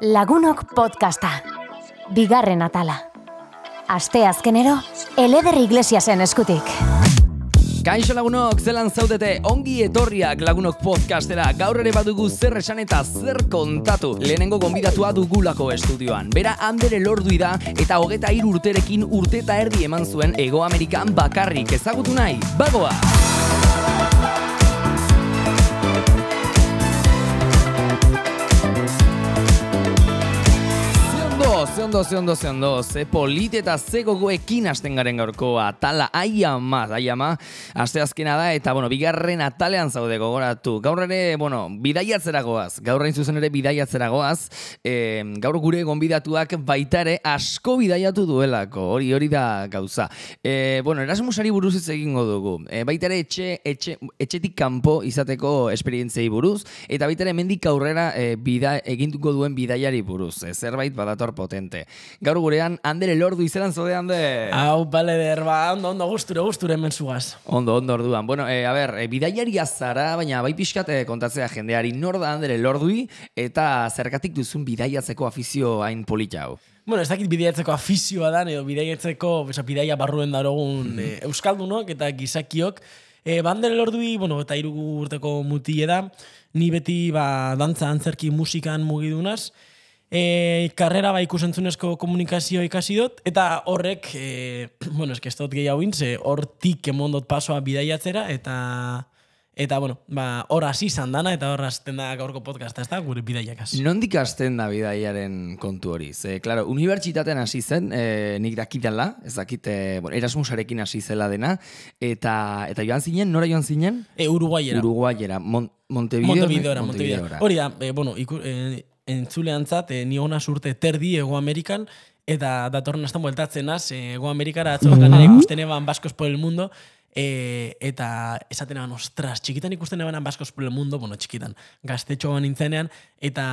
Lagunok podcasta. Bigarren atala. Aste azkenero, Eleder Iglesiasen eskutik. Kaixo lagunok, zelan zaudete, ongi etorriak lagunok podcastera, gaur ere badugu zer esan eta zer kontatu. Lehenengo gonbidatua dugulako estudioan. Bera handere lordui da eta hogeta hir urterekin urte eta erdi eman zuen Ego Amerikan bakarrik ezagutu nahi. Bagoa! Ze ondo, ze ondo, ze ondo, ze polit eta ze gogoekin hasten garen gaurko atala, aia ma, aia ma, aste azkena da, eta, bueno, bigarren atalean zaude gogoratu. Gaur ere, bueno, bidaiatzera goaz, gaur hain zuzen ere bidaiatzera goaz, e, gaur gure gonbidatuak baita ere asko bidaiatu duelako, hori hori da gauza. E, bueno, Erasmusari buruz ez egingo dugu, e, baita ere etxe, etxe, etxetik kanpo izateko esperientzei buruz, eta baita ere mendik aurrera e, bida, egintuko duen bidaiari buruz, e, zerbait badator potente. Gaur gurean, Andere Lordu izelan zode, Ander? Hau, bale, derba, ondo, ondo, gusture, gusture hemen zugaz. Ondo, ondo, orduan. Bueno, e, a ber, e, bidaiari azara, baina bai pixkat eh, kontatzea jendeari nor da Andere Lordui, eta zergatik duzun bidaiatzeko afizio hain polita hau. Bueno, ez dakit bidaiatzeko afizioa da, edo bidaiatzeko, besa, bidaia barruen darogun mm -hmm. euskaldunok eta gizakiok. E, bandere lordui, bueno, eta irugu urteko mutie da, ni beti ba, dantza antzerki musikan mugidunaz, e, karrera ba ikusentzunezko komunikazio ikasi dut, eta horrek, e, bueno, eski ez dut gehiago ze hortik emondot pasoa bidaiatzera, eta Eta, bueno, ba, hor hasi izan dana, eta hor hasten da gaurko podcasta, ez da, gure bidaiakaz. Nondik hasten da bidaiaren kontu hori? Ze, klaro, unibertsitatean hasi zen, e, nik dakitela, ez dakit, e, bueno, Erasmusarekin hasi zela dena, eta eta joan zinen, nora joan zinen? E, Uruguayera. Uruguayera, Mon Montevideo. Montevideo, Montevideo. Hori da, e, bueno, iku, e, entzuleantzat, e, ni ona surte terdi Ego Amerikan, eta datorren astan bueltatzen az, Ego Amerikara atzokan ere ikusten eban Baskos por el Mundo, e, eta esaten eban, ostras, txikitan ikusten eban Baskos por el Mundo, bueno, txikitan, gaztetxo nintzenean, eta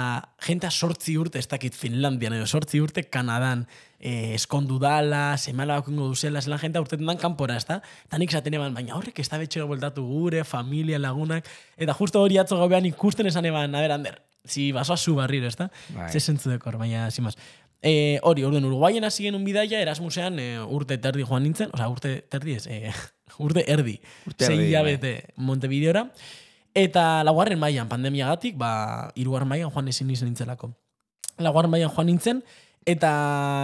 jentea sortzi urte, ez dakit Finlandian, edo sortzi urte Kanadan, e, eskondu dala, semala bakungo duzela, zelan jentea urtetan dan kanpora, ez da? Eta nik esaten eban, baina horrek ez da betxero bueltatu gure, familia, lagunak, eta justo hori atzo gaubean ikusten esan eban, a ber, Ander, si baso a su barriro, ezta? Bai. Ze sentzu dekor, baina, sin más. Eh, hori, orden Uruguayen hasi un bidaia, Erasmusean e, urte terdi joan nintzen, o sea, urte terdi ez, e, urte erdi, urte zei jabete bai. Montevideora, eta laugarren mailan pandemiagatik, ba, irugarren mailan joan ezin nintzen nintzelako. Laugarren mailan joan nintzen, eta,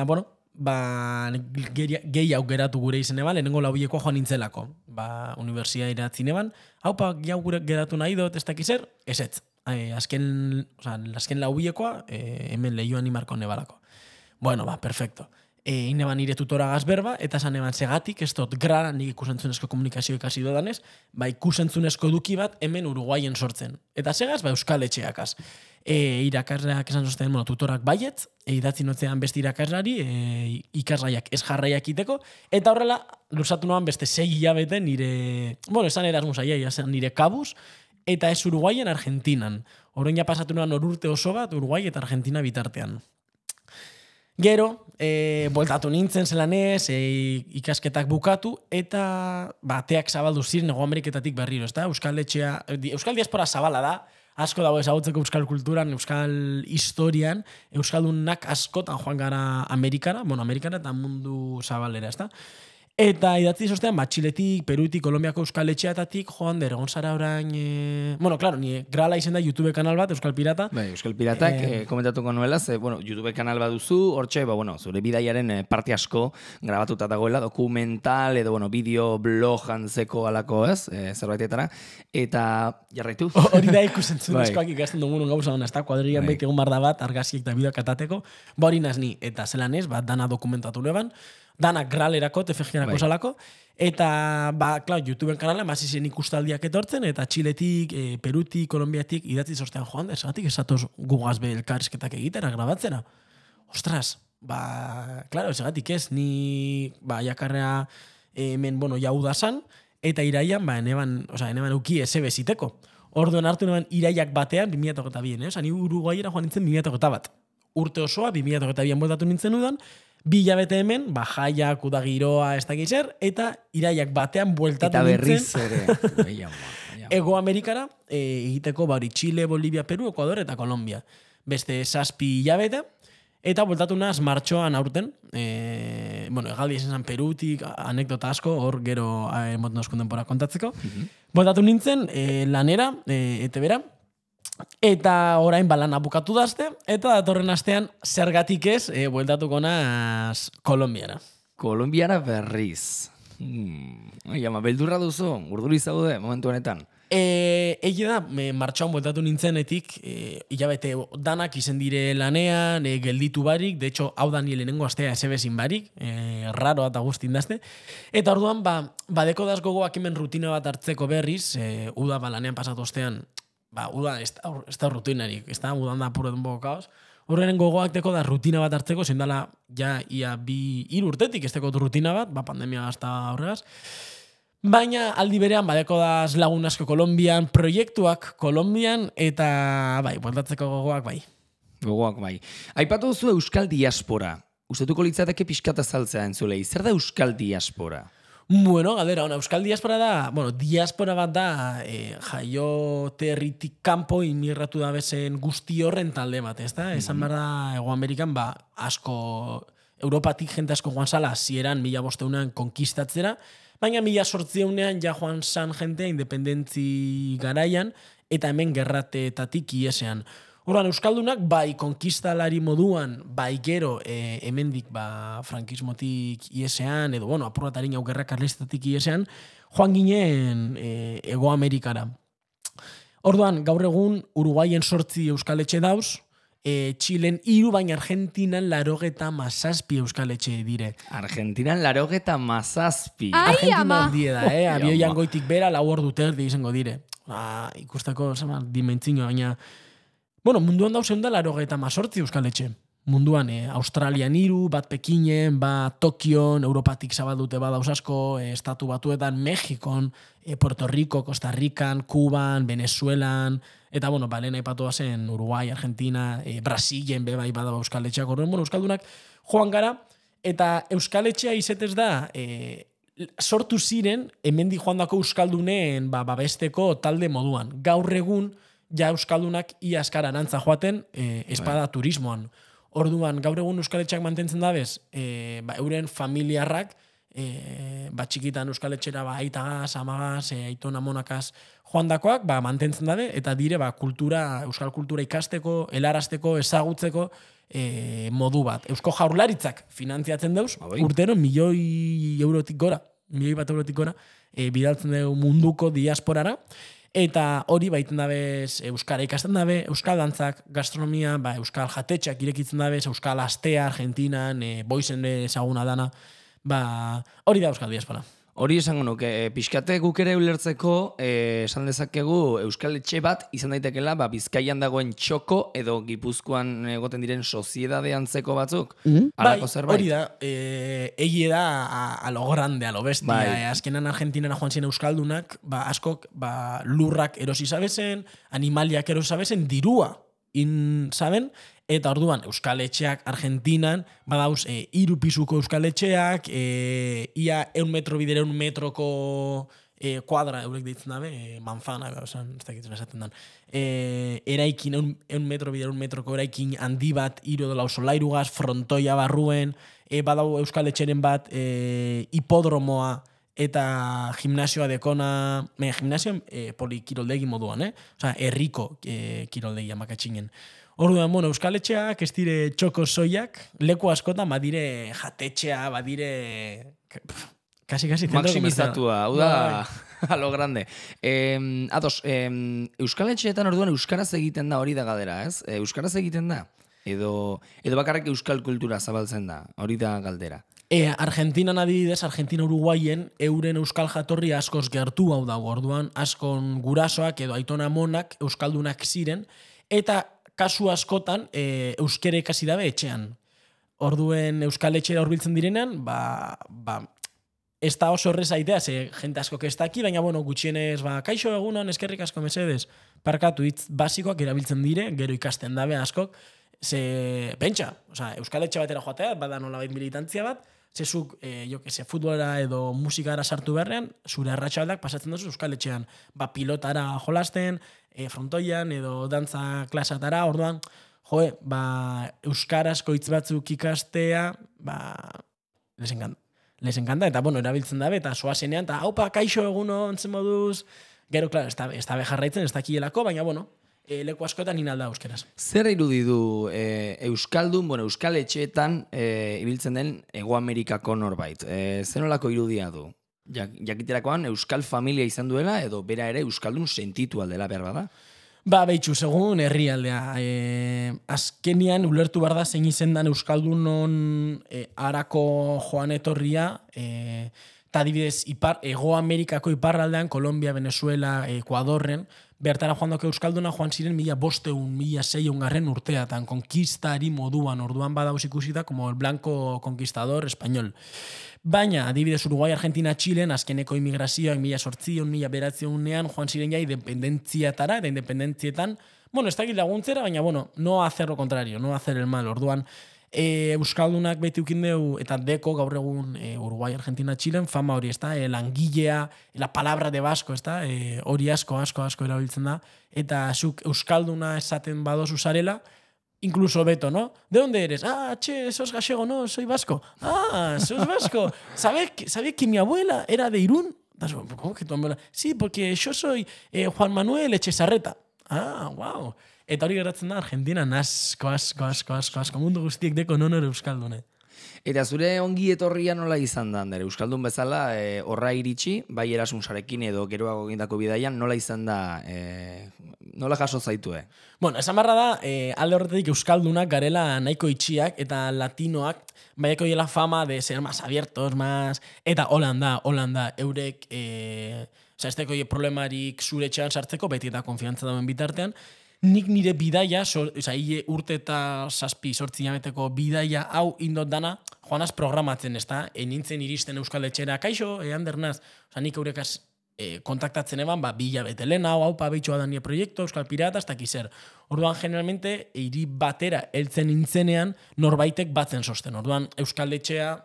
bueno, ba, gehi hau geratu gure izen eban, lehenengo laubieko joan nintzelako. Ba, universia iratzen eban, haupa, gehi hau geratu nahi dut, ez dakizer, ez eh, azken, o sea, azken laubiekoa eh, hemen lehioan imarko nebalako. Bueno, ba, perfecto. E, ine ban nire tutora gazberba, eta zan eban segatik, ez dut grara nik ikusentzunezko komunikazio ikasi dodanez, ba ikusentzunezko duki bat hemen Uruguayen sortzen. Eta segaz, ba, Euskal Etxeakaz. E, irakasleak esan zozten, bueno, tutorak baiet, e, idatzi notzean beste irakaslari, e, ikasraiak ez jarraiak iteko, eta horrela, lusatu noan beste segi hilabete nire, bueno, esan erasmus aia, nire kabuz, eta ez Uruguayen Argentinan. Orain ja pasatu noan urte oso bat Uruguai eta Argentina bitartean. Gero, e, boltatu nintzen zelan ez, e, ikasketak bukatu, eta bateak zabaldu ziren ego Ameriketatik berriro, ezta? Euskal etxea, Euskal diaspora zabala da, asko dago ezagutzeko euskal kulturan, euskal historian, euskaldunak askotan joan gara Amerikara, bueno, Amerikara eta mundu zabalera, ezta? Eta idatzi zostean, bat, Txiletik, Perutik, Kolombiako Euskal Etxeatatik, joan der, egon zara orain... E... Bueno, claro, ni grala izen da YouTube kanal bat, Euskal Pirata. Bai, Euskal Piratak, e... eh, komentatuko nuela, ze, bueno, YouTube kanal bat duzu, hortxe, ba, bueno, zure bidaiaren eh, parte asko grabatuta dagoela, dokumental, edo, bueno, bideo, blog, antzeko alako, ez, e, zerbaitetara, eta jarraitu. Hori da ikusentzun bai. eskoak ikasten dugun gauza hona, ez da, kuadrian bai. egon barda bat, argaziek da bideoak atateko, ba hori nazni, eta zelan ez, ba, dana dokumentatu neban, dana gralerako, tefegiarako bai. Eta, ba, klar, YouTubeen kanala, masi zen ikustaldiak etortzen, eta Txiletik, e, Perutik, Kolombiatik, idatzi zostean joan, esatik esatoz gugaz be elkarrizketak egitera, grabatzera. Ostras, ba, klaro, esatik ez, ni, ba, jakarrea hemen, bueno, jau da san, eta iraian, ba, eneban, oza, eneban uki eze beziteko. Orduan hartu neban iraiak batean, 2008 eh? Osa, ni Uruguayera joan nintzen 2008 bat. Urte osoa, 2008 an nintzen udan, bi hilabete hemen, ba, jaiak, udagiroa, ez da zer, eta iraiak batean bueltatu eta berriz ere. Ego Amerikara, e, egiteko bari Chile, Bolivia, Peru, Ecuador eta Kolombia. beste zazpi hilabete, eta bueltatu naz martxoan aurten, e, bueno, egaldi esan zen Perutik, anekdota asko, hor gero e, moten oskun denpora kontatzeko. Bueltatu nintzen e, lanera, e, ete bera, eta orain balan bukatu dazte, eta datorren astean zergatik ez, e, bueltatuko naz Kolombiara. Kolombiara berriz. Hmm. Ai, beldurra duzu, urduri zaude, momentu honetan. E, Egi da, me, martxoan bueltatu nintzenetik, e, hilabete danak izen dire lanean, e, gelditu barik, de hecho, hau da nire lehenengo astea esebezin barik, e, raro eta guztin dazte. Eta orduan, ba, badeko daz gogoak hemen rutina bat hartzeko berriz, e, uda ba lanean pasatu ostean, ba, uda ez da, ez da rutinarik, ez da, udan da apuro den boko kaos. Horren gogoak deko da rutina bat hartzeko, zein dela, ja, ia bi hiru urtetik ez rutina bat, ba, pandemia gazta horregaz. Baina aldi berean badeko daz lagun asko Kolombian, proiektuak Kolombian, eta bai, bueltatzeko gogoak bai. Gogoak bai. Aipatu duzu Euskal Diaspora. Ustetuko litzateke pixkat azaltzea entzulei. Zer da Euskal Diaspora? Bueno, galdera, ona, Euskal Diaspora da, bueno, diaspora bat da, e, jaio territik kanpo inmigratu da bezen guzti horren talde bat, ez da? Esan behar da, Ego Amerikan, ba, asko, Europatik jente asko joan zala, zieran mila bosteunean konkistatzera, baina mila sortzeunean ja joan zan jente independentzi garaian, eta hemen gerrateetatik iesean. Horan, Euskaldunak, bai, konkistalari moduan, bai gero, e, hemendik, ba, frankismotik iesean, edo, bueno, apurratarin hau gerra karlistetatik iesean, joan ginen e, Ego Amerikara. Orduan, gaur egun, Uruguaien sortzi Euskaletxe dauz, e, Txilen iru, baina Argentinan larogeta mazazpi Euskaletxe dire. Argentinan larogeta mazazpi. Ai, Argentina ama. da, eh? Abioian goitik bera, lau ordu terdi izango dire. Ah, ikustako, zama, dimentzino, baina... Bueno, munduan dauzen da laro eta mazortzi euskaletxe. Munduan, eh, Australian iru, bat Pekinen, bat Tokion, Europatik zabaldute bat asko, eh, Estatu Batuetan, Mexikon, eh, Puerto Rico, Costa Rican, Kuban, Venezuelan, eta, bueno, balen aipatu zen Uruguai, Argentina, eh, Brasilen bebai badaba euskaletxeak, horren, bueno, euskaldunak joan gara, eta euskaletxea izetez da, eh, sortu ziren, hemendi joandako euskaldunen ba, babesteko talde moduan. Gaur egun, ja euskaldunak ia askara arantza joaten e, espada turismoan. Orduan, gaur egun euskaletxeak mantentzen dabez, e, ba, euren familiarrak, e, ba, txikitan euskaletxera ba, aitagaz, amagaz, e, aiton amonakaz joandakoak, ba, mantentzen dabe, eta dire, ba, kultura, euskal kultura ikasteko, helarazteko, ezagutzeko, e, modu bat. Eusko jaurlaritzak finantziatzen deuz, Ah, bai. urtero milioi eurotik gora, milioi bat eurotik gora, e, bidaltzen dugu munduko diasporara, eta hori baiten dabez euskara ikasten dabe, euskal dantzak, gastronomia, ba, euskal jatetxak irekitzen dabez, euskal astea, Argentinan, e, boizen ezaguna dana, ba, hori da euskal diaspora. Hori esango nuke, e, pixkate guk ere ulertzeko, e, esan dezakegu Euskal Etxe bat izan daitekela, ba, Bizkaian dagoen txoko edo Gipuzkoan egoten diren soziedade antzeko batzuk. Halako zerbait. Hori da, e, egie da a, a lo grande, a lo bestia. Bai. E, azkenan Argentinara joan ziren euskaldunak, ba, askok ba, lurrak erosi zabezen, animaliak erosi zabezen, dirua in saben, eta orduan euskaletxeak Argentinan, badauz, e, iru pisuko euskaletxeak, e, ia eun metro bidere eun metroko e, kuadra, eurek deitzen dabe, e, manzana, osan, ez dakit esaten dan. E, eraikin, eun, eun metro bidere eun metroko eraikin handi bat, iru edo lausolairugaz, frontoia barruen, e, badau euskaletxeren bat, e, hipodromoa, eta gimnasioa dekona, me, gimnasio e, polikiroldegi moduan, eh? Osa, herriko e, kiroldegia makatxinen. Orduan, bueno, euskaletxeak, ez dire txoko soiak, leku askotan, badire jatetxea, badire... Kasi, kasi, zentro Maximizatua, hau Bai. da, a lo grande. Eh, ados, eh, Euskal Etxeetan orduan Euskaraz egiten da hori da galdera, ez? Eh, Euskaraz egiten da? Edo, edo bakarrik Euskal kultura zabaltzen da, hori da galdera. E, Argentinan adibidez, Argentina Uruguaien, euren euskal jatorri askoz gertu hau dago. Orduan, askon gurasoak edo aitona monak euskaldunak ziren, eta kasu askotan e, euskera ikasi dabe etxean. Orduen euskal etxera horbiltzen direnean, ba, ba, ez da oso errez aitea, ze jente asko ez daki, baina bueno, gutxienez, ba, kaixo egunon, eskerrik asko mesedez, parkatu hitz basikoak erabiltzen dire, gero ikasten dabe askok, ze, pentsa, osea, euskal etxe batera joatea, bada nolabait militantzia bat, ze zuk, e, jo que se, futbolera edo musikara sartu beharrean, zure arratsaldak pasatzen duzu euskal etxean, ba, pilotara jolasten, e, frontoian edo dantza klasatara, orduan, joe, ba, euskarazko hitz batzuk ikastea, ba, les encanta. Les encanta, eta bueno, erabiltzen dabe, eta soazenean, eta haupa, kaixo eguno, ontzen moduz, gero, klar, ez da, ez da bejarraitzen, ez da kielako, baina, bueno, e, leku askotan inalda euskeraz. Zer irudi du e, Euskaldun, bueno, Euskal Etxeetan e, ibiltzen den Ego Amerikako norbait? E, zer nolako irudia du? Jak, jakiterakoan Euskal familia izan duela edo bera ere Euskaldun sentitu aldela behar bada? Ba, behitxu, segun herrialdea. E, azkenian, ulertu behar da, zein izendan Euskaldunon e, arako joan etorria, e, eta adibidez, ipar, Ego Amerikako iparraldean, Kolombia, Venezuela, Ecuadorren, bertara joan doke Euskalduna joan ziren mila bosteun, mila zeion garren urteatan, konkistari moduan, orduan badauz ikusita, como el blanco conquistador español. Baina, adibidez, Uruguay, Argentina, Txilen, azkeneko imigrazioak mila sortzion, mila beratzionean, joan ziren jai, independentziatara, eta independentzietan, bueno, ez dakit laguntzera, baina, bueno, no hacer lo contrario, no hacer el mal, orduan, e, Euskaldunak beti ukin deu, eta deko gaur egun e, Uruguay, Argentina, Txilen, fama hori, ez da, e, langilea, la palabra de basko, ez da, e, hori asko, asko, asko erabiltzen da, eta zuk Euskalduna esaten badozu zarela, incluso Beto, ¿no? ¿De dónde eres? Ah, che, sos gallego, no, soy vasco. Ah, sos vasco. ¿Sabes, ¿sabes que mi abuela era de Irún? ¿Cómo que tu abuela? Sí, porque yo soy eh, Juan Manuel Echezarreta. Ah, wow. Eta hori geratzen da, Argentina, asko, asko, asko, asko, asko, mundu guztiek deko nonore euskaldune. Eta zure ongi etorria nola izan da, Ander? Euskaldun bezala, e, horra iritsi, bai erasun sarekin edo geroago gindako bidaian, nola izan da, e, nola jaso zaitue? Bueno, esan barra da, e, alde horretatik Euskaldunak garela nahiko itxiak eta latinoak, baiako hiela fama de ser más abiertos, más... Eta Holanda, Holanda, eurek, e, oza, ez problemarik zure txean sartzeko, beti eta konfiantza dauen bitartean, nik nire bidaia, so, oza, hile urte eta saspi sortzi jameteko bidaia hau indot dana, joanaz programatzen, ez da? E, nintzen iristen Euskal Etxera, kaixo, e, handernaz, oza, nik eurekaz e, kontaktatzen eban, ba, bila bete lehen hau, hau, pabitxoa da nire proiektu, Euskal Pirata, ez dakiz zer. Orduan, generalmente, hiri batera heltzen nintzenean, norbaitek batzen sosten. Orduan, Euskal Etxea,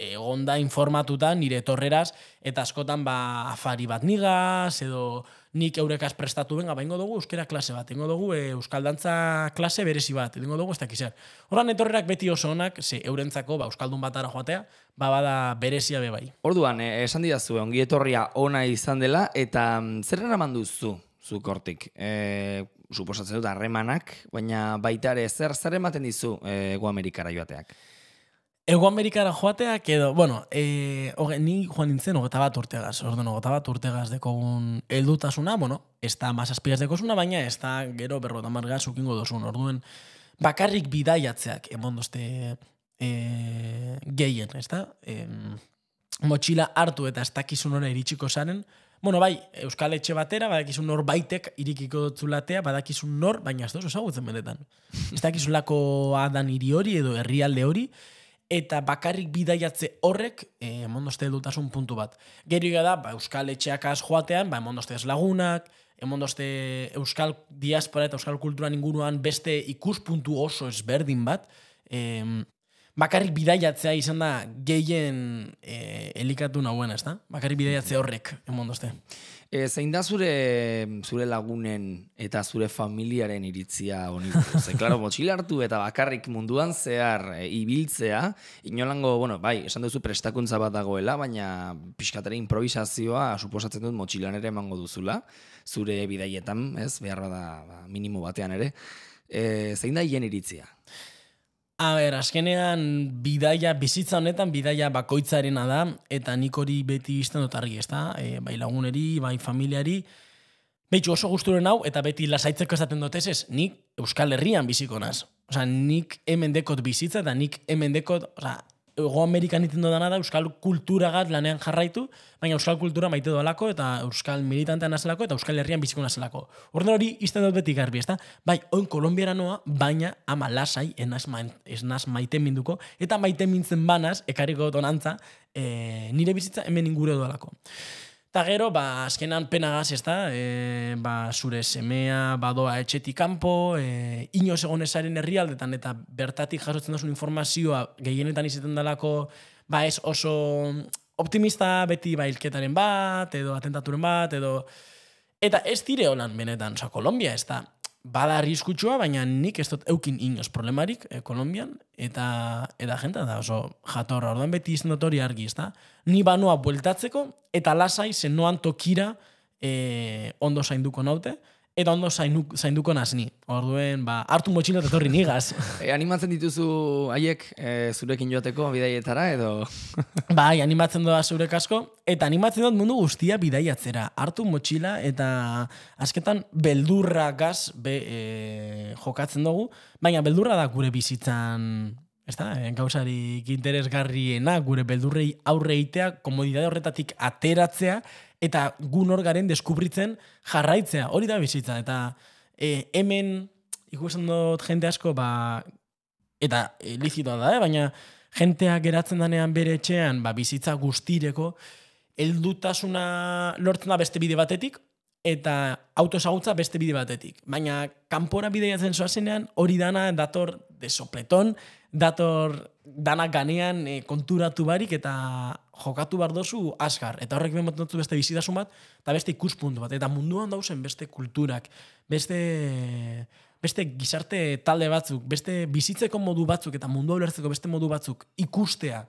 egonda informatuta nire torreraz, eta askotan ba, afari bat nigaz, edo nik eurekaz prestatu benga, ba, ingo dugu euskera klase bat, ingo dugu e, euskaldantza klase berezi bat, ingo dugu ez dakizer. Horan etorrerak beti oso onak, ze eurentzako ba, euskaldun batara joatea, ba, bada berezia be bai. Orduan, eh, esan didazu, ongi etorria ona izan dela, eta mm, zer eraman duzu, zu kortik? E, suposatzen dut, harremanak, baina baita ere, zer, zer ematen dizu e, Ego Amerikara joateak? Ego Amerikara joateak edo, bueno, e, oge, ni joan nintzen ogeta bat urtegaz, orduan ogeta bat urtegaz dekogun eldutasuna, bueno, ez da masazpigaz dekosuna, baina ez da gero berro da margaz ukingo dozun, orduan bakarrik bidaiatzeak emondozte e, gehien, ez da? E, motxila hartu eta ez dakizun hori iritsiko zaren, Bueno, bai, Euskal Etxe batera, badakizun nor baitek irikiko dotzulatea, badakizun nor, baina ez da ezagutzen benetan. Ez dakizun lako adan hiri hori edo herrialde hori, eta bakarrik bidaiatze horrek e, emondoste dutasun puntu bat. Gero da, ba, Euskal Etxeakaz joatean, ba, emondoste lagunak, emondoste Euskal Diaspora eta Euskal Kulturan inguruan beste ikuspuntu oso ezberdin bat, e, bakarrik bidaiatzea izan da gehien e, elikatu nahuena, ez da? Bakarrik bidaiatze horrek, emondoste. E, zein da zure, zure lagunen eta zure familiaren iritzia honi? Ze, klaro, motxila hartu eta bakarrik munduan zehar e, ibiltzea, inolango, bueno, bai, esan duzu prestakuntza bat dagoela, baina pixkatere improvisazioa suposatzen dut motxilan ere emango duzula, zure bidaietan, ez, behar bada ba, minimo batean ere. E, zein da hien iritzia? A ber, azkenean bidaia, bizitza honetan bidaia bakoitzarena da, eta nik hori beti izten dut argi, ezta? E, bai laguneri, bai familiari, Beitxu oso guzturen hau, eta beti lasaitzeko esaten dut ez, nik Euskal Herrian biziko naz. Osa, nik hemen dekot bizitza, eta nik hemen dekot, osa, Ego Amerikan iten dudana da Euskal kultura gat lanean jarraitu, baina Euskal kultura maite doalako eta Euskal militantean nazelako eta Euskal Herrian biziko nazelako. Orduan hori izten dut beti garbi, ezta? Bai, oin Kolombiara noa, baina ama lasai enaz, ma, esnaz maite minduko, eta maite mintzen banaz, ekariko donantza, e, nire bizitza hemen ingure doalako. Eta gero, ba, azkenan penagaz, ez da, e, ba, zure semea, badoa etxetik kanpo, e, inoz egon esaren herrialdetan, eta bertatik jasotzen duzun informazioa gehienetan izaten dalako, ba, ez oso optimista beti ba, ilketaren bat, edo atentaturen bat, edo... Eta ez dire holan benetan, oza, Kolombia ez da, bada arriskutsua, baina nik ez dut eukin inoz problemarik eh, Kolombian, eta eta jenta da oso jatorra, orduan beti izan dut hori argi, ezta? Ni banoa bueltatzeko, eta lasai zen noan tokira eh, ondo zainduko naute, eta ondo zainuk, zainduko nazni. Orduen, ba, hartu motxila eta torri nigaz. E, animatzen dituzu haiek e, zurekin joateko bidaietara edo... bai, animatzen doa zure kasko, eta animatzen dut mundu guztia bidaiatzera. Hartu motxila eta azketan beldurra gaz be, e, jokatzen dugu, baina beldurra da gure bizitzan ez da, gauzarik interesgarriena, gure beldurrei aurre eitea, komodidade horretatik ateratzea, eta gu nor garen deskubritzen jarraitzea. Hori da bizitza, eta e, hemen ikusten dut jende asko, ba, eta e, lizitoa da, eh? baina jentea geratzen danean bere etxean, ba, bizitza guztireko, heldutasuna lortzen da beste bide batetik, eta autosagutza beste bide batetik. Baina kanpora bideiatzen zoazenean, hori dana dator de sopleton, dator dana ganean e, konturatu barik eta jokatu bar dozu askar. Eta horrek ben dutzu beste bizitasun bat, eta beste ikuspuntu bat. Eta munduan dauzen beste kulturak, beste, beste gizarte talde batzuk, beste bizitzeko modu batzuk, eta mundu ulertzeko beste modu batzuk ikustea,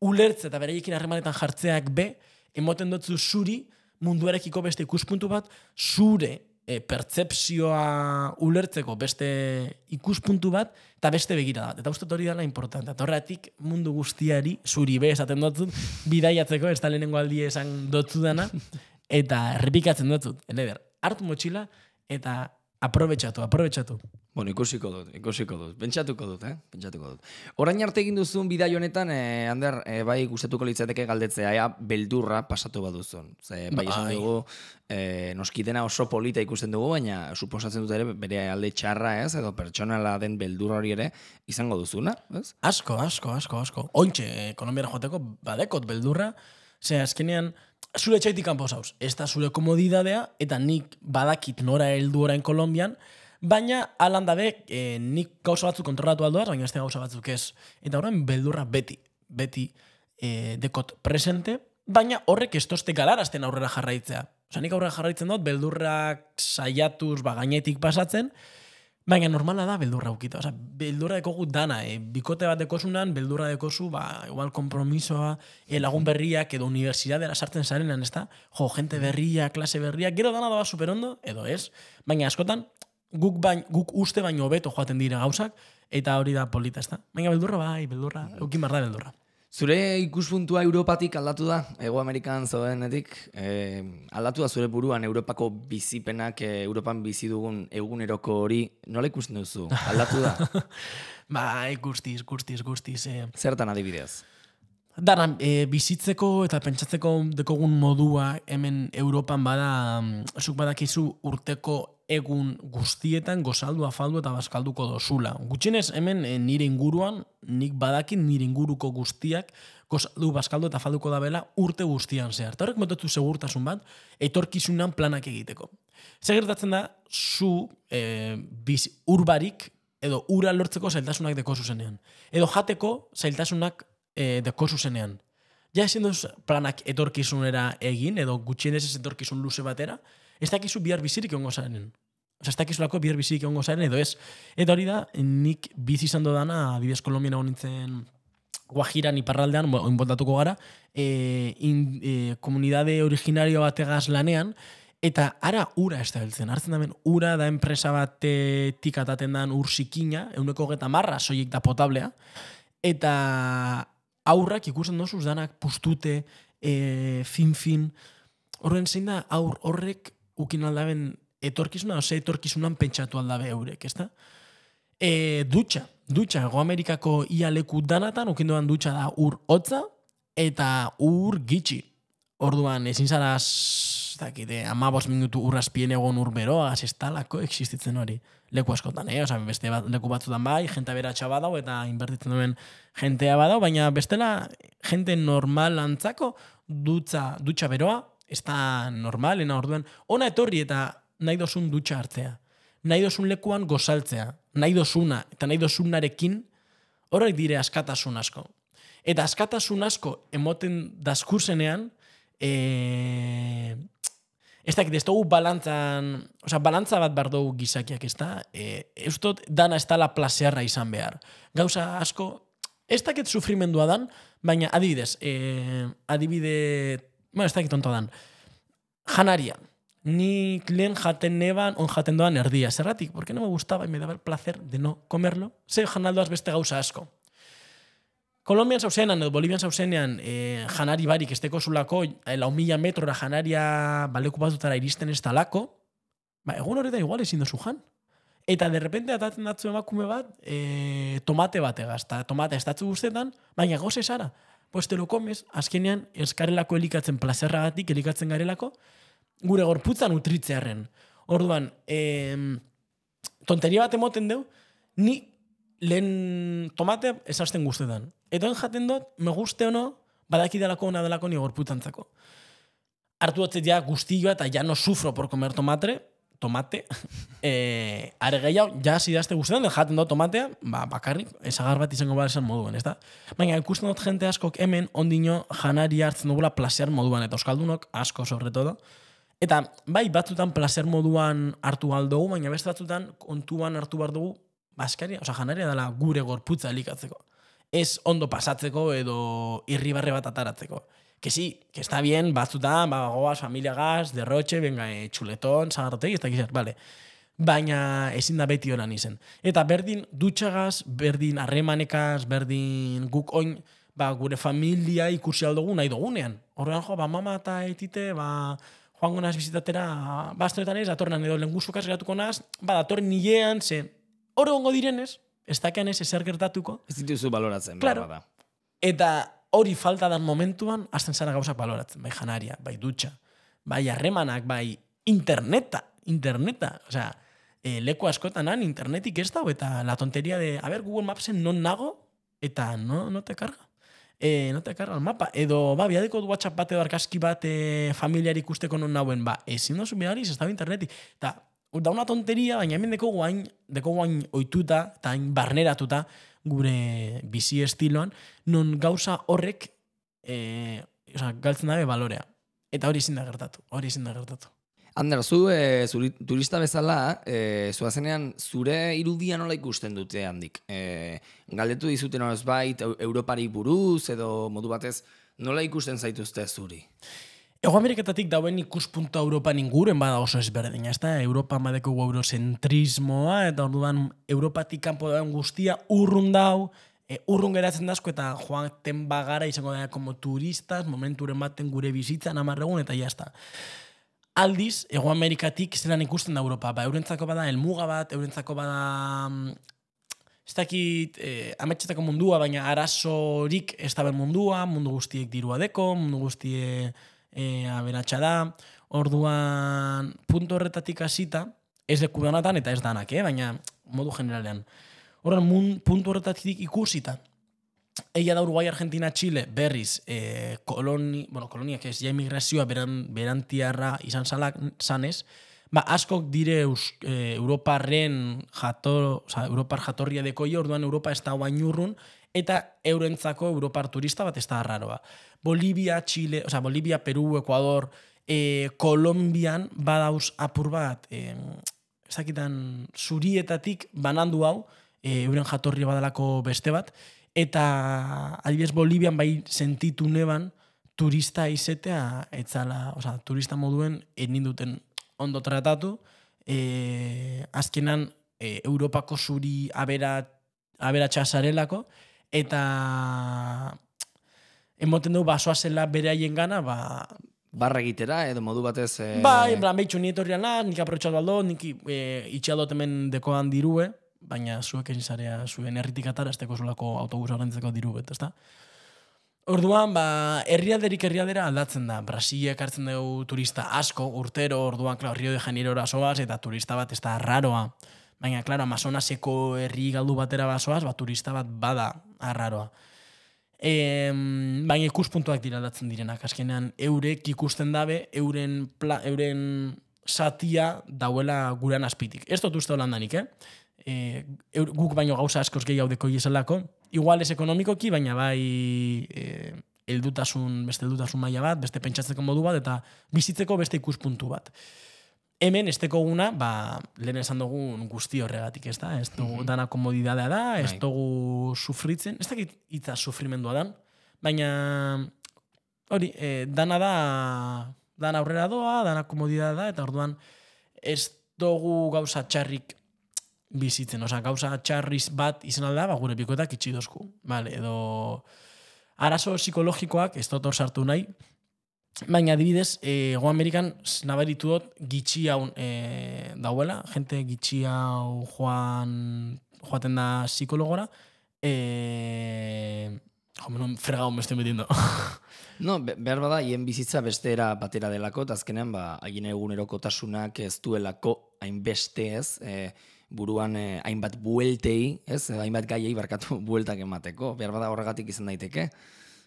ulertze eta bereiekin harremanetan jartzeak be, emoten dutzu zuri munduarekiko beste ikuspuntu bat, zure e, pertsepzioa ulertzeko beste ikuspuntu bat, eta beste begira bat. Eta uste hori dela importante. Eta horretik mundu guztiari, zuri be esaten dut, bidaiatzeko, ez da lehenengo aldi esan dotzu dana, eta errepikatzen dut, eleder, hartu motxila, eta aprobetxatu, aprobetxatu. Bueno, ikusiko dut, ikusiko dut. Pentsatuko dut, eh? Pentsatuko dut. Orain arte egin duzun bidai honetan, eh, Ander, eh, bai gustatuko litzateke galdetzea, ea beldurra pasatu baduzun. Ze, bai esan Bai. dugu, eh, noskitena oso polita ikusten dugu, baina suposatzen dut ere bere alde txarra ez, edo pertsonala den beldurra hori ere izango duzuna, ez? Asko, asko, asko, asko. Ointxe, eh, Kolombiara joateko, badekot beldurra, ze azkenean, zure etxaitik kanpo zauz. Ez da zure komodidadea, eta nik badakit nora heldu orain Kolombian, baina alan dabe, eh, nik gauza batzuk kontrolatu aldoaz, baina beste gauza batzuk ez. Eta horren beldurra beti, beti eh, dekot presente, baina horrek ez tozte galarazten aurrera jarraitzea. Osa, nik aurrera jarraitzen dut, beldurrak saiatuz, ba, gainetik pasatzen, Baina normala da beldurra ukita. Osa, beldurra dekogu dana. E, bikote bat dekosunan, beldurra dekozu, ba, igual kompromisoa, e, lagun berriak, edo unibertsitatera sartzen zarenan, ez da? Jo, jente berria, klase berria, gero dana doa superondo, edo ez. Baina askotan, guk, bain, guk uste baino hobeto joaten dira gauzak, eta hori da polita, ez da? Baina beldurra bai, beldurra, eukin bar da beldurra. Zure ikuspuntua Europatik aldatu da, Ego Amerikan zoenetik, eh, aldatu da zure buruan Europako bizipenak, eh, Europan bizi dugun eguneroko hori, nola ikusten duzu? Aldatu da? Bai, guztiz, guztiz, guztiz. Eh. Zertan adibidez? Dara, e, bizitzeko eta pentsatzeko dekogun modua hemen Europan bada, mm, zuk badakizu urteko egun guztietan gozaldu, afaldu eta bazkalduko dozula. Gutxinez hemen e, nire inguruan, nik badakin nire inguruko guztiak gozaldu, bazkaldu eta afalduko da bela urte guztian zehar. Eta horrek motetu segurtasun bat, etorkizunan planak egiteko. Zer gertatzen da, zu e, biz, urbarik edo ura lortzeko zailtasunak deko zuzenean. Edo jateko zailtasunak e, deko zuzenean. Ja ezin duz planak etorkizunera egin, edo gutxienez ez etorkizun luze batera, ez dakizu bihar bizirik egongo zaren. Osa, ez dakizulako bihar bizirik egongo zaren, edo ez. Eta hori da, nik bizi izan dodana, adibidez Kolombian egon nintzen Guajiran iparraldean, bo- oinboltatuko gara, e, in, e, komunidade originario bategaz lanean, eta ara ura ez da heltzen. Hartzen damen, ura da enpresa batetik ataten dan ur zikina, euneko geta marra, soilik da potablea, eta aurrak ikusten dozuz danak pustute, e, fin-fin, horren zein da aur horrek ukin aldaben etorkizuna, ose etorkizunan pentsatu aldabe eurek, ezta? E, dutxa, dutxa, Ego Amerikako ia leku danatan, ukindoan dutxa da ur hotza eta ur gitxi. Orduan, ezin zara, dakite, amabos minutu urrazpien egon ur beroa, ez talako existitzen hori. Leku askotan, eh? Osa, beste bat, leku batzutan bai, jente beratxa badau eta inbertitzen duen jentea badau, baina bestela, jente normal antzako dutza, dutxa beroa, ez da normalena orduan. Ona etorri eta nahi dozun dutxa hartzea. Nahi dozun lekuan gozaltzea. Nahi dozuna eta nahi dozunarekin horrek dire askatasun asko. Eta askatasun asko emoten daskurzenean, e, ez dakit, ez dugu balantzan, oza, balantza bat bar dugu gizakiak, ez da? E, dut, dana ez dala plazearra izan behar. Gauza asko, ez dakit sufrimendua dan, baina adibidez, e, adibide, bueno, ez dakit onto dan, janaria. Nik lehen jaten neban, on jaten doan erdia. Zerratik, porque no me gustaba y me daba el placer de no comerlo. Ze janaldoaz beste gauza asko. Kolombian zauzenean edo Bolivian zauzenean e, janari barik esteko zulako e, lau mila metrora janaria baleku batutara iristen ez talako, ba, egun horretan igual ezin dozu jan. Eta de repente atatzen datzu emakume bat e, tomate bat egaz, eta tomate estatzu guztetan, baina goze zara. Pues te lo comes, azkenean eskarelako elikatzen plazerragatik, elikatzen garelako, gure gorputza nutritzearen. Orduan, e, tonteria bat emoten deu, ni lehen tomate esasten guztetan. Eta jaten dut, me guste ono, badaki delako ona delako ni gorputantzako. Artu hotzet ja guztioa eta ja no sufro por comer tomate, tomate, e, are gehiago, ja zidazte guztetan, jaten dut tomatea, ba, bakarrik, esagar bat izango bat esan moduen, ez da? Baina, ikusten dut jente askok hemen ondino janari hartzen dugula placer moduan, eta euskaldunok asko sobre todo. Eta bai, batzutan placer moduan hartu aldugu, baina beste batzutan kontuan hartu behar dugu baskaria, oza, janaria dela gure gorputza elikatzeko. Ez ondo pasatzeko edo irribarre bat ataratzeko. Que sí, que está bien, batzutan, ba, goaz, familia gaz, derroche, venga, e, txuleton, zagarrotegi, ez dakiz, vale. Baina ezin da beti horan izen. Eta berdin dutxagaz, berdin harremanekaz, berdin guk oin, ba, gure familia ikusi aldugu nahi dugunean. Horrean, jo, ba, mama eta etite, ba, joango naz bizitatera, bastoetan ez, atornan edo lenguzukaz geratuko naz, ba, datorren nilean, ze, hori ongo direnez, ez dakean ez ezer gertatuko. Ez dituzu baloratzen, Claro. bada. Eta hori falta dan momentuan, azten zara gauzak baloratzen. Bai janaria, bai dutxa, bai harremanak, bai interneta, interneta. Osea, e, leku askotan han internetik ez dago, eta la tonteria de, a ver, Google Mapsen non nago, eta no, no te carga. E, no te carga el mapa. Edo, ba, biadeko WhatsApp bat edo argazki bat e, familiari ikusteko non nauen, ba, ezin dozu behar ez dago internetik. Eta, da una tonteria, baina hemen deko guain, deko guain oituta, eta hain barneratuta, gure bizi estiloan, non gauza horrek e, oza, galtzen dabe balorea. Eta hori ezin da gertatu, hori ezin da gertatu. Ander, zu e, zuri, turista bezala, e, zuazenean zure irudia nola ikusten dute handik? E, galdetu dizuten horrez bait, Eu- Europari buruz, edo modu batez, nola ikusten zaituzte zuri? Ego Ameriketatik dauen ikuspuntu Europan inguren bada oso ezberdina, ez da? Europan badeko eurocentrismoa, eta orduan Europatik kanpo dauen guztia urrun dau, e, urrun geratzen dazko eta joaten bagara izango da como turistas, momenturen baten gure bizitzan amarregun, eta jazta. Aldiz, Ego Amerikatik zelan ikusten da Europa, ba, eurentzako bada elmuga bat, eurentzako bada mm, ez dakit, eh, ametxetako mundua, baina arazorik ez da mundua, mundu guztiek dirua deko, mundu guztie eh, aberatsa da, orduan puntu horretatik hasita, ez leku danatan eta ez danak, eh? baina modu generalean. Orduan, mun, puntu horretatik ikusita, Egia da Uruguai, Argentina, Chile, berriz, eh, koloni, bueno, koloniak ez, ja emigrazioa beran, berantiarra izan salak, zanez, ba, askok dire eus, eh, Europarren jator, oza, Europar jatorria dekoi, orduan Europa ez da guain urrun, eta eurentzako Europar turista bat ez da arraroa. Bolivia, Chile, oza, Bolivia, Peru, Ecuador, eh, Kolombian badauz apur bat, eh, ez dakitan zurietatik banandu hau, eh, euren jatorria badalako beste bat, eta adibidez Bolivian bai sentitu neban turista izetea etzala, osea, turista moduen enin duten ondo tratatu, e, azkenan e, Europako zuri abera, aberatsa zarelako, eta emoten du basoa zela beraien gana, ba, Barra egitera, edo modu batez... E, Bai, en plan, behitxu, ni etorrian lan, nik aprotxatu aldo, nik e, itxaldot hemen dekoan dirue, baina zuek ezin zarea zuen herritik atara, ez zulako autobus horrentzeko diru bet, ezta? Orduan, ba, herrialderik herrialdera aldatzen da. Brasilek hartzen dugu turista asko, urtero, orduan, klar, Rio de Janeiro soaz, eta turista bat ez da raroa. Baina, klaro, Amazonaseko herri galdu batera basoaz, ba, turista bat bada arraroa. E, baina ikuspuntuak dira aldatzen direnak. Azkenean, eurek ikusten dabe, euren, pla, euren satia dauela gurean azpitik. Ez dut uste holandanik, eh? E, guk baino gauza askoz gehiago deko ieselako. Igual ez ekonomikoki, baina bai e, heldutasun, beste heldutasun maila bat, beste pentsatzeko modu bat, eta bizitzeko beste ikuspuntu bat. Hemen, esteko guna, ba, lehen esan dugun guzti horregatik, ez da? Ez dugu dana komodidadea da, ez Bai. dugu sufritzen, ez dakit hitza sufrimendua dan, baina hori, e, dana da, dana aurrera doa, dana komodidadea da, eta orduan ez dugu gauza txarrik bizitzen, osea, gauza txarriz bat izan alda, ba, gure bikoetak itxi dozku, vale, edo arazo psikologikoak, ez dut sartu nahi, baina adibidez, e, Go Amerikan nabaritu dut gitxi hau e, dauela, jente gitxi hau joan, joaten da psikologora, e, jo, menon fregao me estoy metiendo. No, be- behar bada, hien bizitza bestera batera delako, eta azkenean, ba, haien egunerokotasunak ez duelako hainbeste ez, e, buruan e, hainbat bueltei, ez, hainbat gaiei barkatu bueltak emateko. Behar bada horregatik izan daiteke,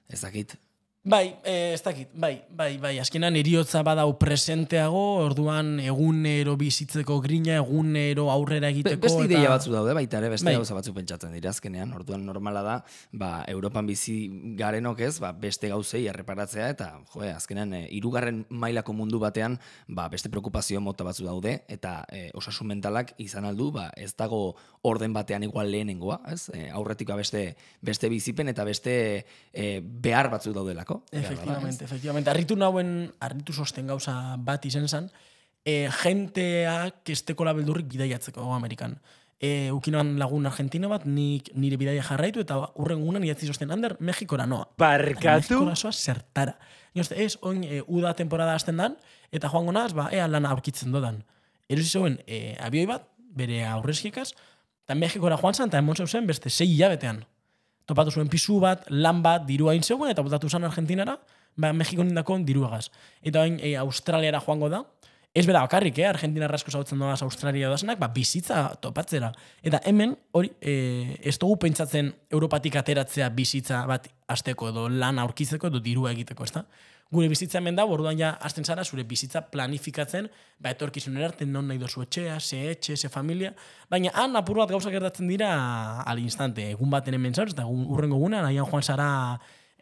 ez dakit. Bai, eh, ez dakit, bai, bai, bai, azkenan eriotza badau presenteago, orduan egunero bizitzeko grina, egunero aurrera Be, egiteko. beste eta- ideia batzu daude, baita ere, beste Bai. gauza batzu pentsatzen dira azkenean. Orduan normala da, ba, Europan bizi garenok ez, ba, beste gauzei erreparatzea, eta, joe, azkenean, e, irugarren mailako mundu batean, ba, beste preokupazio mota batzu daude, eta e, osasun mentalak izan aldu, ba, ez dago orden batean igual lehenengoa, ez? E, aurretik ba, beste, beste bizipen eta beste e, behar batzu daudelako. Efectivamente, efectivamente. Arritu nauen, arritu sosten gauza bat izen zen, e, jenteak estekola beldurrik bidaiatzeko Amerikan. E, ukinoan lagun argentino bat, nik nire bidaia jarraitu, eta urren gunan idatzi sosten, Ander, Mexikora noa. Barkatu? Mexikora zoa zertara. Inoste, ez, oin, e, uda temporada hasten dan, eta joango naz, ba, ea lana aurkitzen dodan. Erosi zeuen, e, abioi bat, bere aurrezkikaz, eta Mexikora joan zen, eta emon zen beste sei hilabetean. Topatu zuen pisu bat, lan bat, dirua hain zegoen, eta botatu zen Argentinara, ba, Mexiko nindako diruagaz. Eta hain e, Australiara joango da, ez bera bakarrik, eh? Argentina asko zautzen doaz Australia doazenak, ba, bizitza topatzera. Eta hemen, hori, e, ez dugu pentsatzen Europatik ateratzea bizitza bat azteko edo lan aurkitzeko edo dirua egiteko, ezta? Gure bizitza hemen da, orduan ja hasten zara zure bizitza planifikatzen, ba etorkizun erarte non nahi dozu etxea, ze etxe, ze familia, baina han apur bat gauza gertatzen dira al instante, egun baten hemen zauz, eta urrengo eguna, nahian joan zara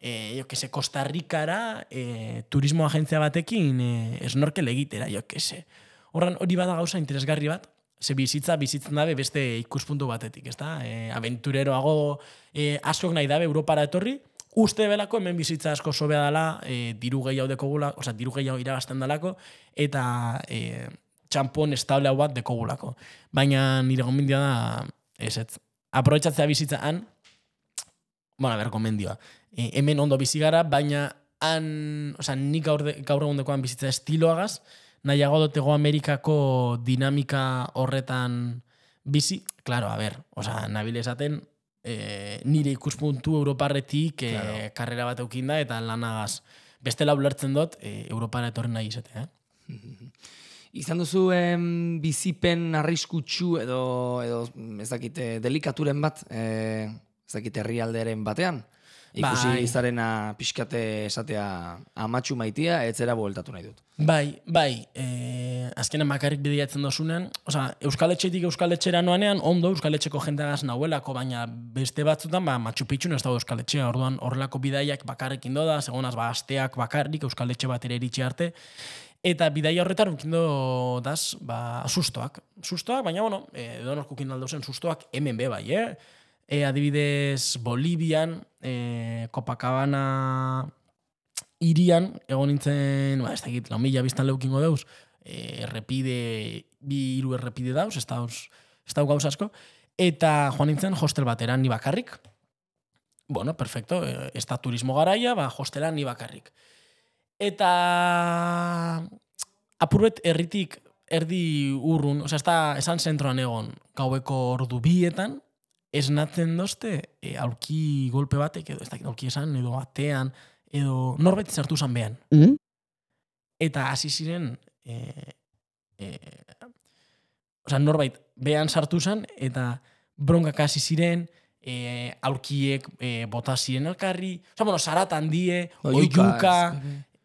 e, jo que se, Costa Ricara e, turismo agentzia batekin e, snorkel egitera, jo que se. Horran hori bada gauza interesgarri bat, ze bizitza bizitzen dabe beste ikuspuntu batetik, ezta? E, aventureroago e, askok nahi dabe Europara etorri, uste belako hemen bizitza asko sobea dela, e, diru gehiago dekogula, osea, diru gehiago irabazten dalako, eta e, txampon estable hau bat dekogulako. Baina nire gomendia da, ez ez, aprobetsatzea bizitza han, bueno, a ber, gomendioa. E, hemen ondo bizi gara, baina han, osea, nik gaur, de, gaur egundekoan bizitza estiloagaz, nahiago dut Hego Amerikako dinamika horretan bizi, claro, a ber, osea, nabil esaten, e, nire ikuspuntu Europarretik e, Claro. karrera bat eukin da, eta lanagaz. Bestela ulertzen dut, e, Europara etorri nahi izatea, eh? Izan duzu em, bizipen arriskutsu edo, edo ez dakite, delikaturen bat, e, ez dakite herrialderen batean? Ikusi Bai. izarena pixkate esatea amatxu maitia, etzera bueltatu nahi dut. Bai, bai, e, azkenan bakarrik bideiatzen dozunean, osea, Euskal Etxetik Euskal Etxera noanean, ondo Euskal Etxeko jenteagaz nahuelako, baina beste batzutan, ba, Machu Picchu ez dago Euskal Etxea, orduan horrelako bidaiak bakarrik indo da, segonaz, ba, asteak bakarrik Euskal Etxe batera iritsi arte, eta bidaia horretan ukindo daz, ba, sustoak. Sustoak, baina, bueno, e, donorko ukin aldo zen sustoak hemen be bai, eh? E, adibidez, Bolivian, e, Copacabana irian, egon nintzen, ba, ez dakit, lau mila biztan leukingo dauz, e, errepide, bi hiru errepide dauz, ez dauz, ez dauz gauz asko, eta joan nintzen hostel bateran ni bakarrik. Bueno, perfecto, ez da turismo garaia, ba, hostelan ni bakarrik. Eta apurbet erritik erdi urrun, osea, ez da esan zentroan egon, gaueko ordu bietan, esnatzen dozte e, aurki golpe batek, edo ez dakit aurki esan, edo atean, edo norbait sartu zan behan. Mm? Eta hasi ziren, e, e, osea, norbait behan sartu zan, eta bronkak hasi ziren, e, aurkiek e, bota ziren elkarri, osea, bueno, sarat handie, oiuka,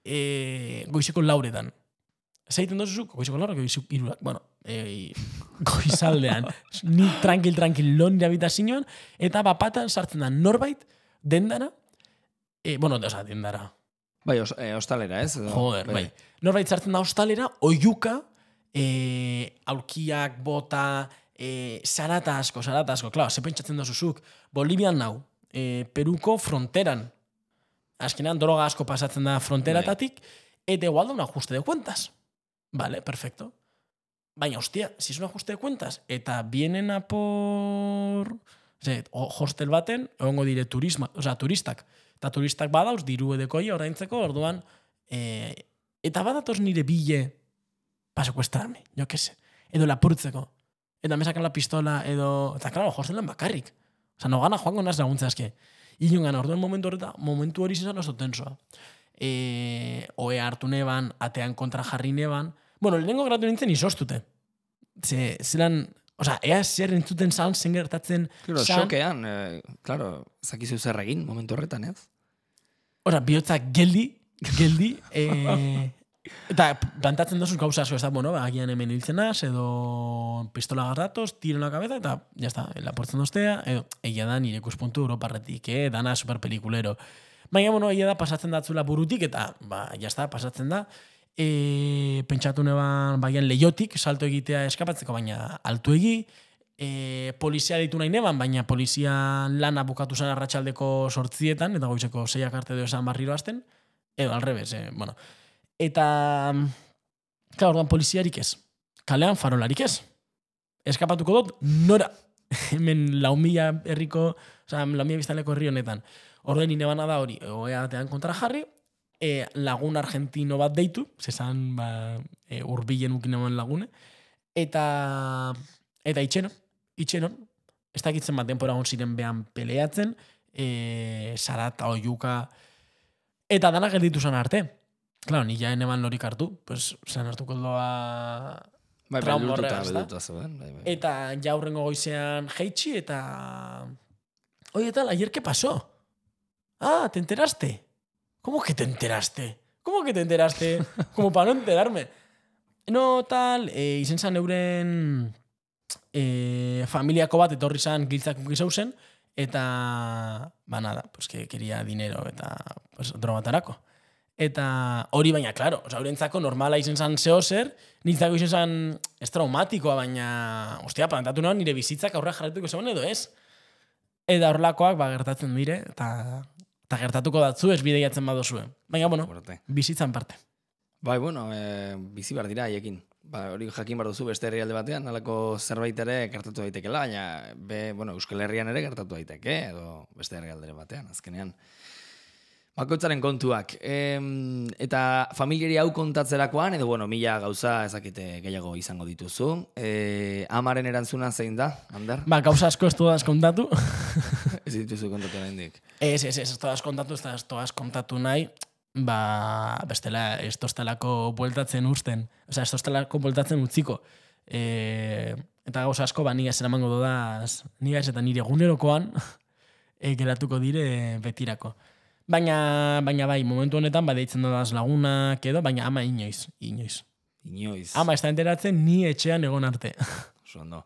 e, goizeko lauretan. Zeiten dozuzuk, goizeko lauretan, goizeko irurak. Bueno, e, goizaldean. Ni tranquil, tranquil, lon habitazioan, eta bapatan sartzen da norbait, dendana, E, bueno, oza, dendara. Bai, os, eh, ostalera, ez? Edo, Joder, bai. Norbait zartzen da hostalera, oiuka, e, aulkiak, bota, e, zarata asko, zarata asko. Klar, ze pentsatzen dozuzuk, Bolivian nau, e, Peruko fronteran. Azkenean, droga asko pasatzen da fronteratatik, eta igual da un ajuste de cuentas. Vale, perfecto. Baina, hostia, si es un ajuste de cuentas, eta vienen a por... Ze, hostel baten, egongo dire turisma, o sea, turistak. Eta turistak badauz, diru edekoi oraintzeko, orduan, e, eta badatoz nire bile pa secuestrarme, jo que se. Edo lapurtzeko. Eta me sacan la pistola, edo... Eta, claro, hostelan bakarrik. Osa, no gana joango naz laguntza eske. Ilungan, orduan momentu horreta, momentu hori izan oso tensoa. E, oe hartu neban, atean kontra jarri neban. Bueno, lehenengo gratu nintzen izostute. Ze, zelan, Osa, ea zer entzuten zan, zen gertatzen Claro, zan. xokean, eh, claro, zakizu zer egin momentu horretan, ez? Ora, bihotzak geldi, geldi, e, eta plantatzen dozuz gauza asko, ez da, bueno, ba, agian hemen hiltzenaz, edo pistola garratoz, tiro en la cabeza, eta, ya está, laportzen doztea, edo, egia da nire ikuspuntu Europarretik, eh, dana super pelikulero. Baina, bueno, egia da pasatzen datzula burutik, eta, ba, ya está, pasatzen da, e, pentsatu neban, baian leiotik, salto egitea eskapatzeko, baina altu egi, e, polizia ditu nahi neban, baina polizia lana bukatu zen arratsaldeko sortzietan, eta goizeko zeiak arte edo esan barriro hasten, edo alrebez, eh, bueno. Eta, claro, orduan poliziarik ez. Kalean farolarik ez. Eskapatuko dut, nora. Hemen lau mila herriko, oza, lau mila biztanleko herri honetan. Orduan nire da hori, oeatean kontra jarri, e, lagun argentino bat deitu, zesan ba, e, urbilen ukin eman lagune, eta eta itxenon, itxenon, ez dakitzen bat denpora hon ziren behan peleatzen, e, sarata, oiuka, eta dana gelditu zan arte. Claro, ni jaen eman lorik hartu, pues, zan hartuko doa... Bai, ezta? beldurtuta zeuden. Bai, bai. Eta jaurrengo goizean jeitsi, eta... Oye, tal, ayer qué pasó? Ah, ¿te enteraste? ¿Cómo que te enteraste? ¿Cómo que te enteraste? Como para no enterarme. No, tal, e, izen zan euren e, familiako bat etorri zan giltzak zen, eta, ba nada, pues que quería dinero eta pues, drogatarako. Eta hori baina, claro, oza, eurentzako normala izen zan zeo zer, nintzako izen zan ez traumatikoa, baina, ostia, plantatu nahi nire bizitzak aurra jarretuko zegoen edo ez. Eta horrelakoak ba, gertatzen dire, eta, eta gertatuko datzu ez bideiatzen badozue. Baina, bueno, Fuerte. bizitzan parte. Bai, bueno, e, bizi behar dira haiekin. Ba, hori jakin behar duzu beste herrialde batean, nalako zerbait ere gertatu daitekela, baina be, bueno, Euskal Herrian ere gertatu daiteke, edo beste herrialde batean, azkenean. Bakoitzaren kontuak. Em, eta familiari hau kontatzerakoan, edo bueno, mila gauza ezakite gehiago izango dituzu. E, amaren erantzuna zein da, Ander? Ba, gauza asko ez todas kontatu. Ez dituzu kontatu nahindik. ez, ez, ez, ez todas kontatu, ez todas kontatu nahi, ba, bestela, ez toztelako bueltatzen usten. Osa, ez toztelako bueltatzen utziko. E, eta gauza asko, ba, nigaz eramango dodaz, nigaz eta nire egunerokoan, e, geratuko dire betirako. Baina, baina bai, momentu honetan, ba, deitzen dodaz lagunak edo, baina ama inoiz, inoiz. Inoiz. Ama ez da enteratzen ni etxean egon arte. Oso ondo.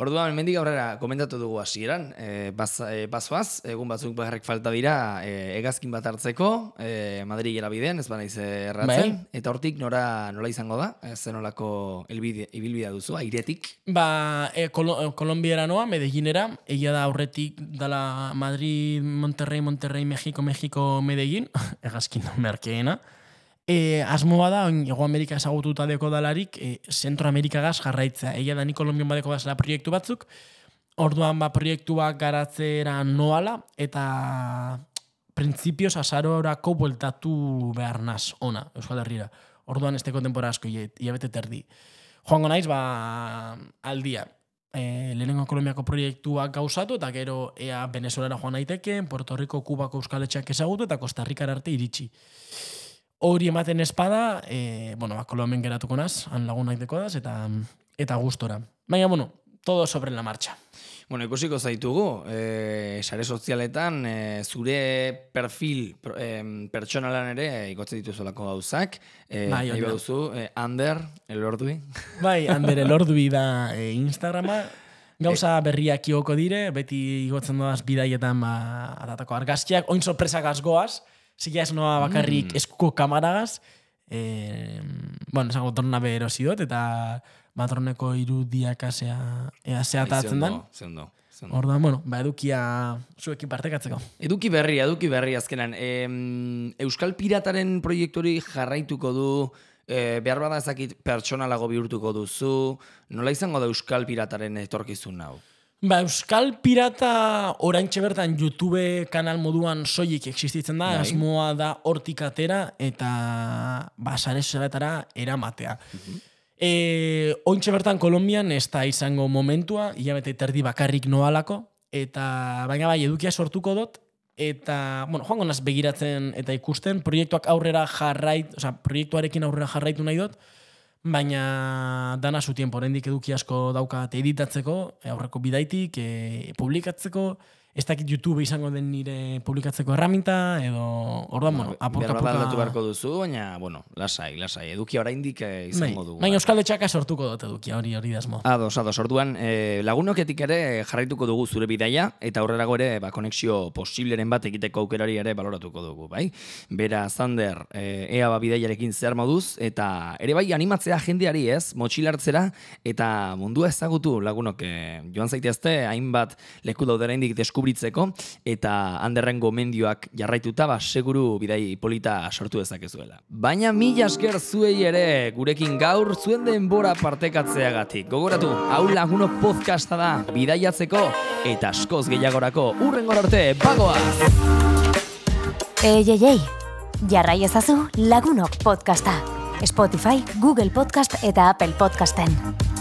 Orduan, mendik aurrera komentatu dugu hasieran, e, baz, e, bazoaz, egun batzuk bakarrik falta dira e, egazkin bat hartzeko, e, Madrid bidean, ez banaiz erratzen, eta hortik nora nola izango da, zenolako elbide, ibilbidea duzu, airetik. Ba, e, Kolo, Kolombiara noa, Medellinera, egia da aurretik dala Madrid, Monterrey, Monterrey, México, México, Medellín, egazkin merkeena. E, asmoa da, Ego Amerika ezagututa deko dalarik, e, Zentro Amerikagaz jarraitzea. Egia da, ni Kolombian badeko dazela proiektu batzuk, orduan ba proiektuak garatzera noala, eta printzipioz azarorako bueltatu behar naz, ona, Euskal Herrira. Orduan esteko tempora asko, hilabete terdi. Joango naiz, ba, aldia. E, lehenengo Kolombiako proiektuak gauzatu, eta gero ea Venezuela joan naiteke, Puerto Rico, Kubako euskaletxeak ezagutu, eta Costa Rica arte iritsi. Hori ematen espada, e, bueno, ba, Kolombian geratuko naz, han lagun naiteko daz, eta, eta gustora. Baina, bueno, todo sobre la marcha. Bueno, ikusiko zaitugu, e, sare sozialetan e, zure perfil em, pertsonalan ere ikotzen dituzolako gauzak. E, Bai, nahi baduzu, e, Ander, elordui. Bai, handere lordui da e, Instagrama, Gauza berriak ioko dire, beti igotzen doaz bidaietan ba, atatako argazkiak, oin sorpresak azgoaz, zila ez noa bakarrik Mm. eskuko kamaragaz, e, bueno, esango tornabe erosi dut, eta matroneko irudiak asea, ea zeatatzen dan. Zeundo, zeundo. Orduan, bueno, ba, edukia zuekin partekatzeko. Eduki berri, eduki berri azkenan. Em, Euskal Pirataren proiektori jarraituko du, e, behar bada ezakit pertsonalago bihurtuko duzu, nola izango da Euskal Pirataren etorkizun hau? Ba, Euskal Pirata oraintxe bertan YouTube kanal moduan soilik existitzen da, Bai. asmoa da hortik atera eta ba, sare eramatea. E, ointxe bertan Kolombian ez da izango momentua, hilabete terdi bakarrik noalako, eta baina bai edukia sortuko dut, eta, bueno, joango naz begiratzen eta ikusten, proiektuak aurrera jarrait, osea, proiektuarekin aurrera jarraitu nahi dut, baina dana zu tiempo, oraindik eduki asko daukat editatzeko, aurreko bidaitik, e, publikatzeko, ez dakit YouTube izango den nire publikatzeko erraminta, edo, orduan, bueno, apurka bada aldatu apurka... beharko duzu, baina, bueno, lasai, lasai. Eduki oraindik eh, Bai, izango dugu. baina Euskal Etxaka sortuko dut edukia, hori hori dasmo. Ados, ados, orduan, e, lagunoketik ere jarraituko dugu zure bidaia, eta aurrerago ere, ba, konexio posibleren bat egiteko aukerari ere baloratuko dugu, bai? Bera, Zander, e, ea ba bidaiarekin zer moduz, eta ere bai animatzea jendeari ez, motxilartzera, eta mundua ezagutu lagunok e, joan zaitezte, hainbat leku daudera indik deskubritzeko, eta handerren gomendioak jarraituta, ba, seguru bidai polita sortu dezakezuela. Baina mila esker zuei ere gurekin gaur zuen denbora partekatzeagatik. Gogoratu, hau lagunok podcasta da, bidaiatzeko eta askoz gehiagorako urrengor arte, bagoaz! Ei, ei, ei, jarrai ezazu lagunok podcasta. Spotify, Google Podcast eta Apple Podcasten.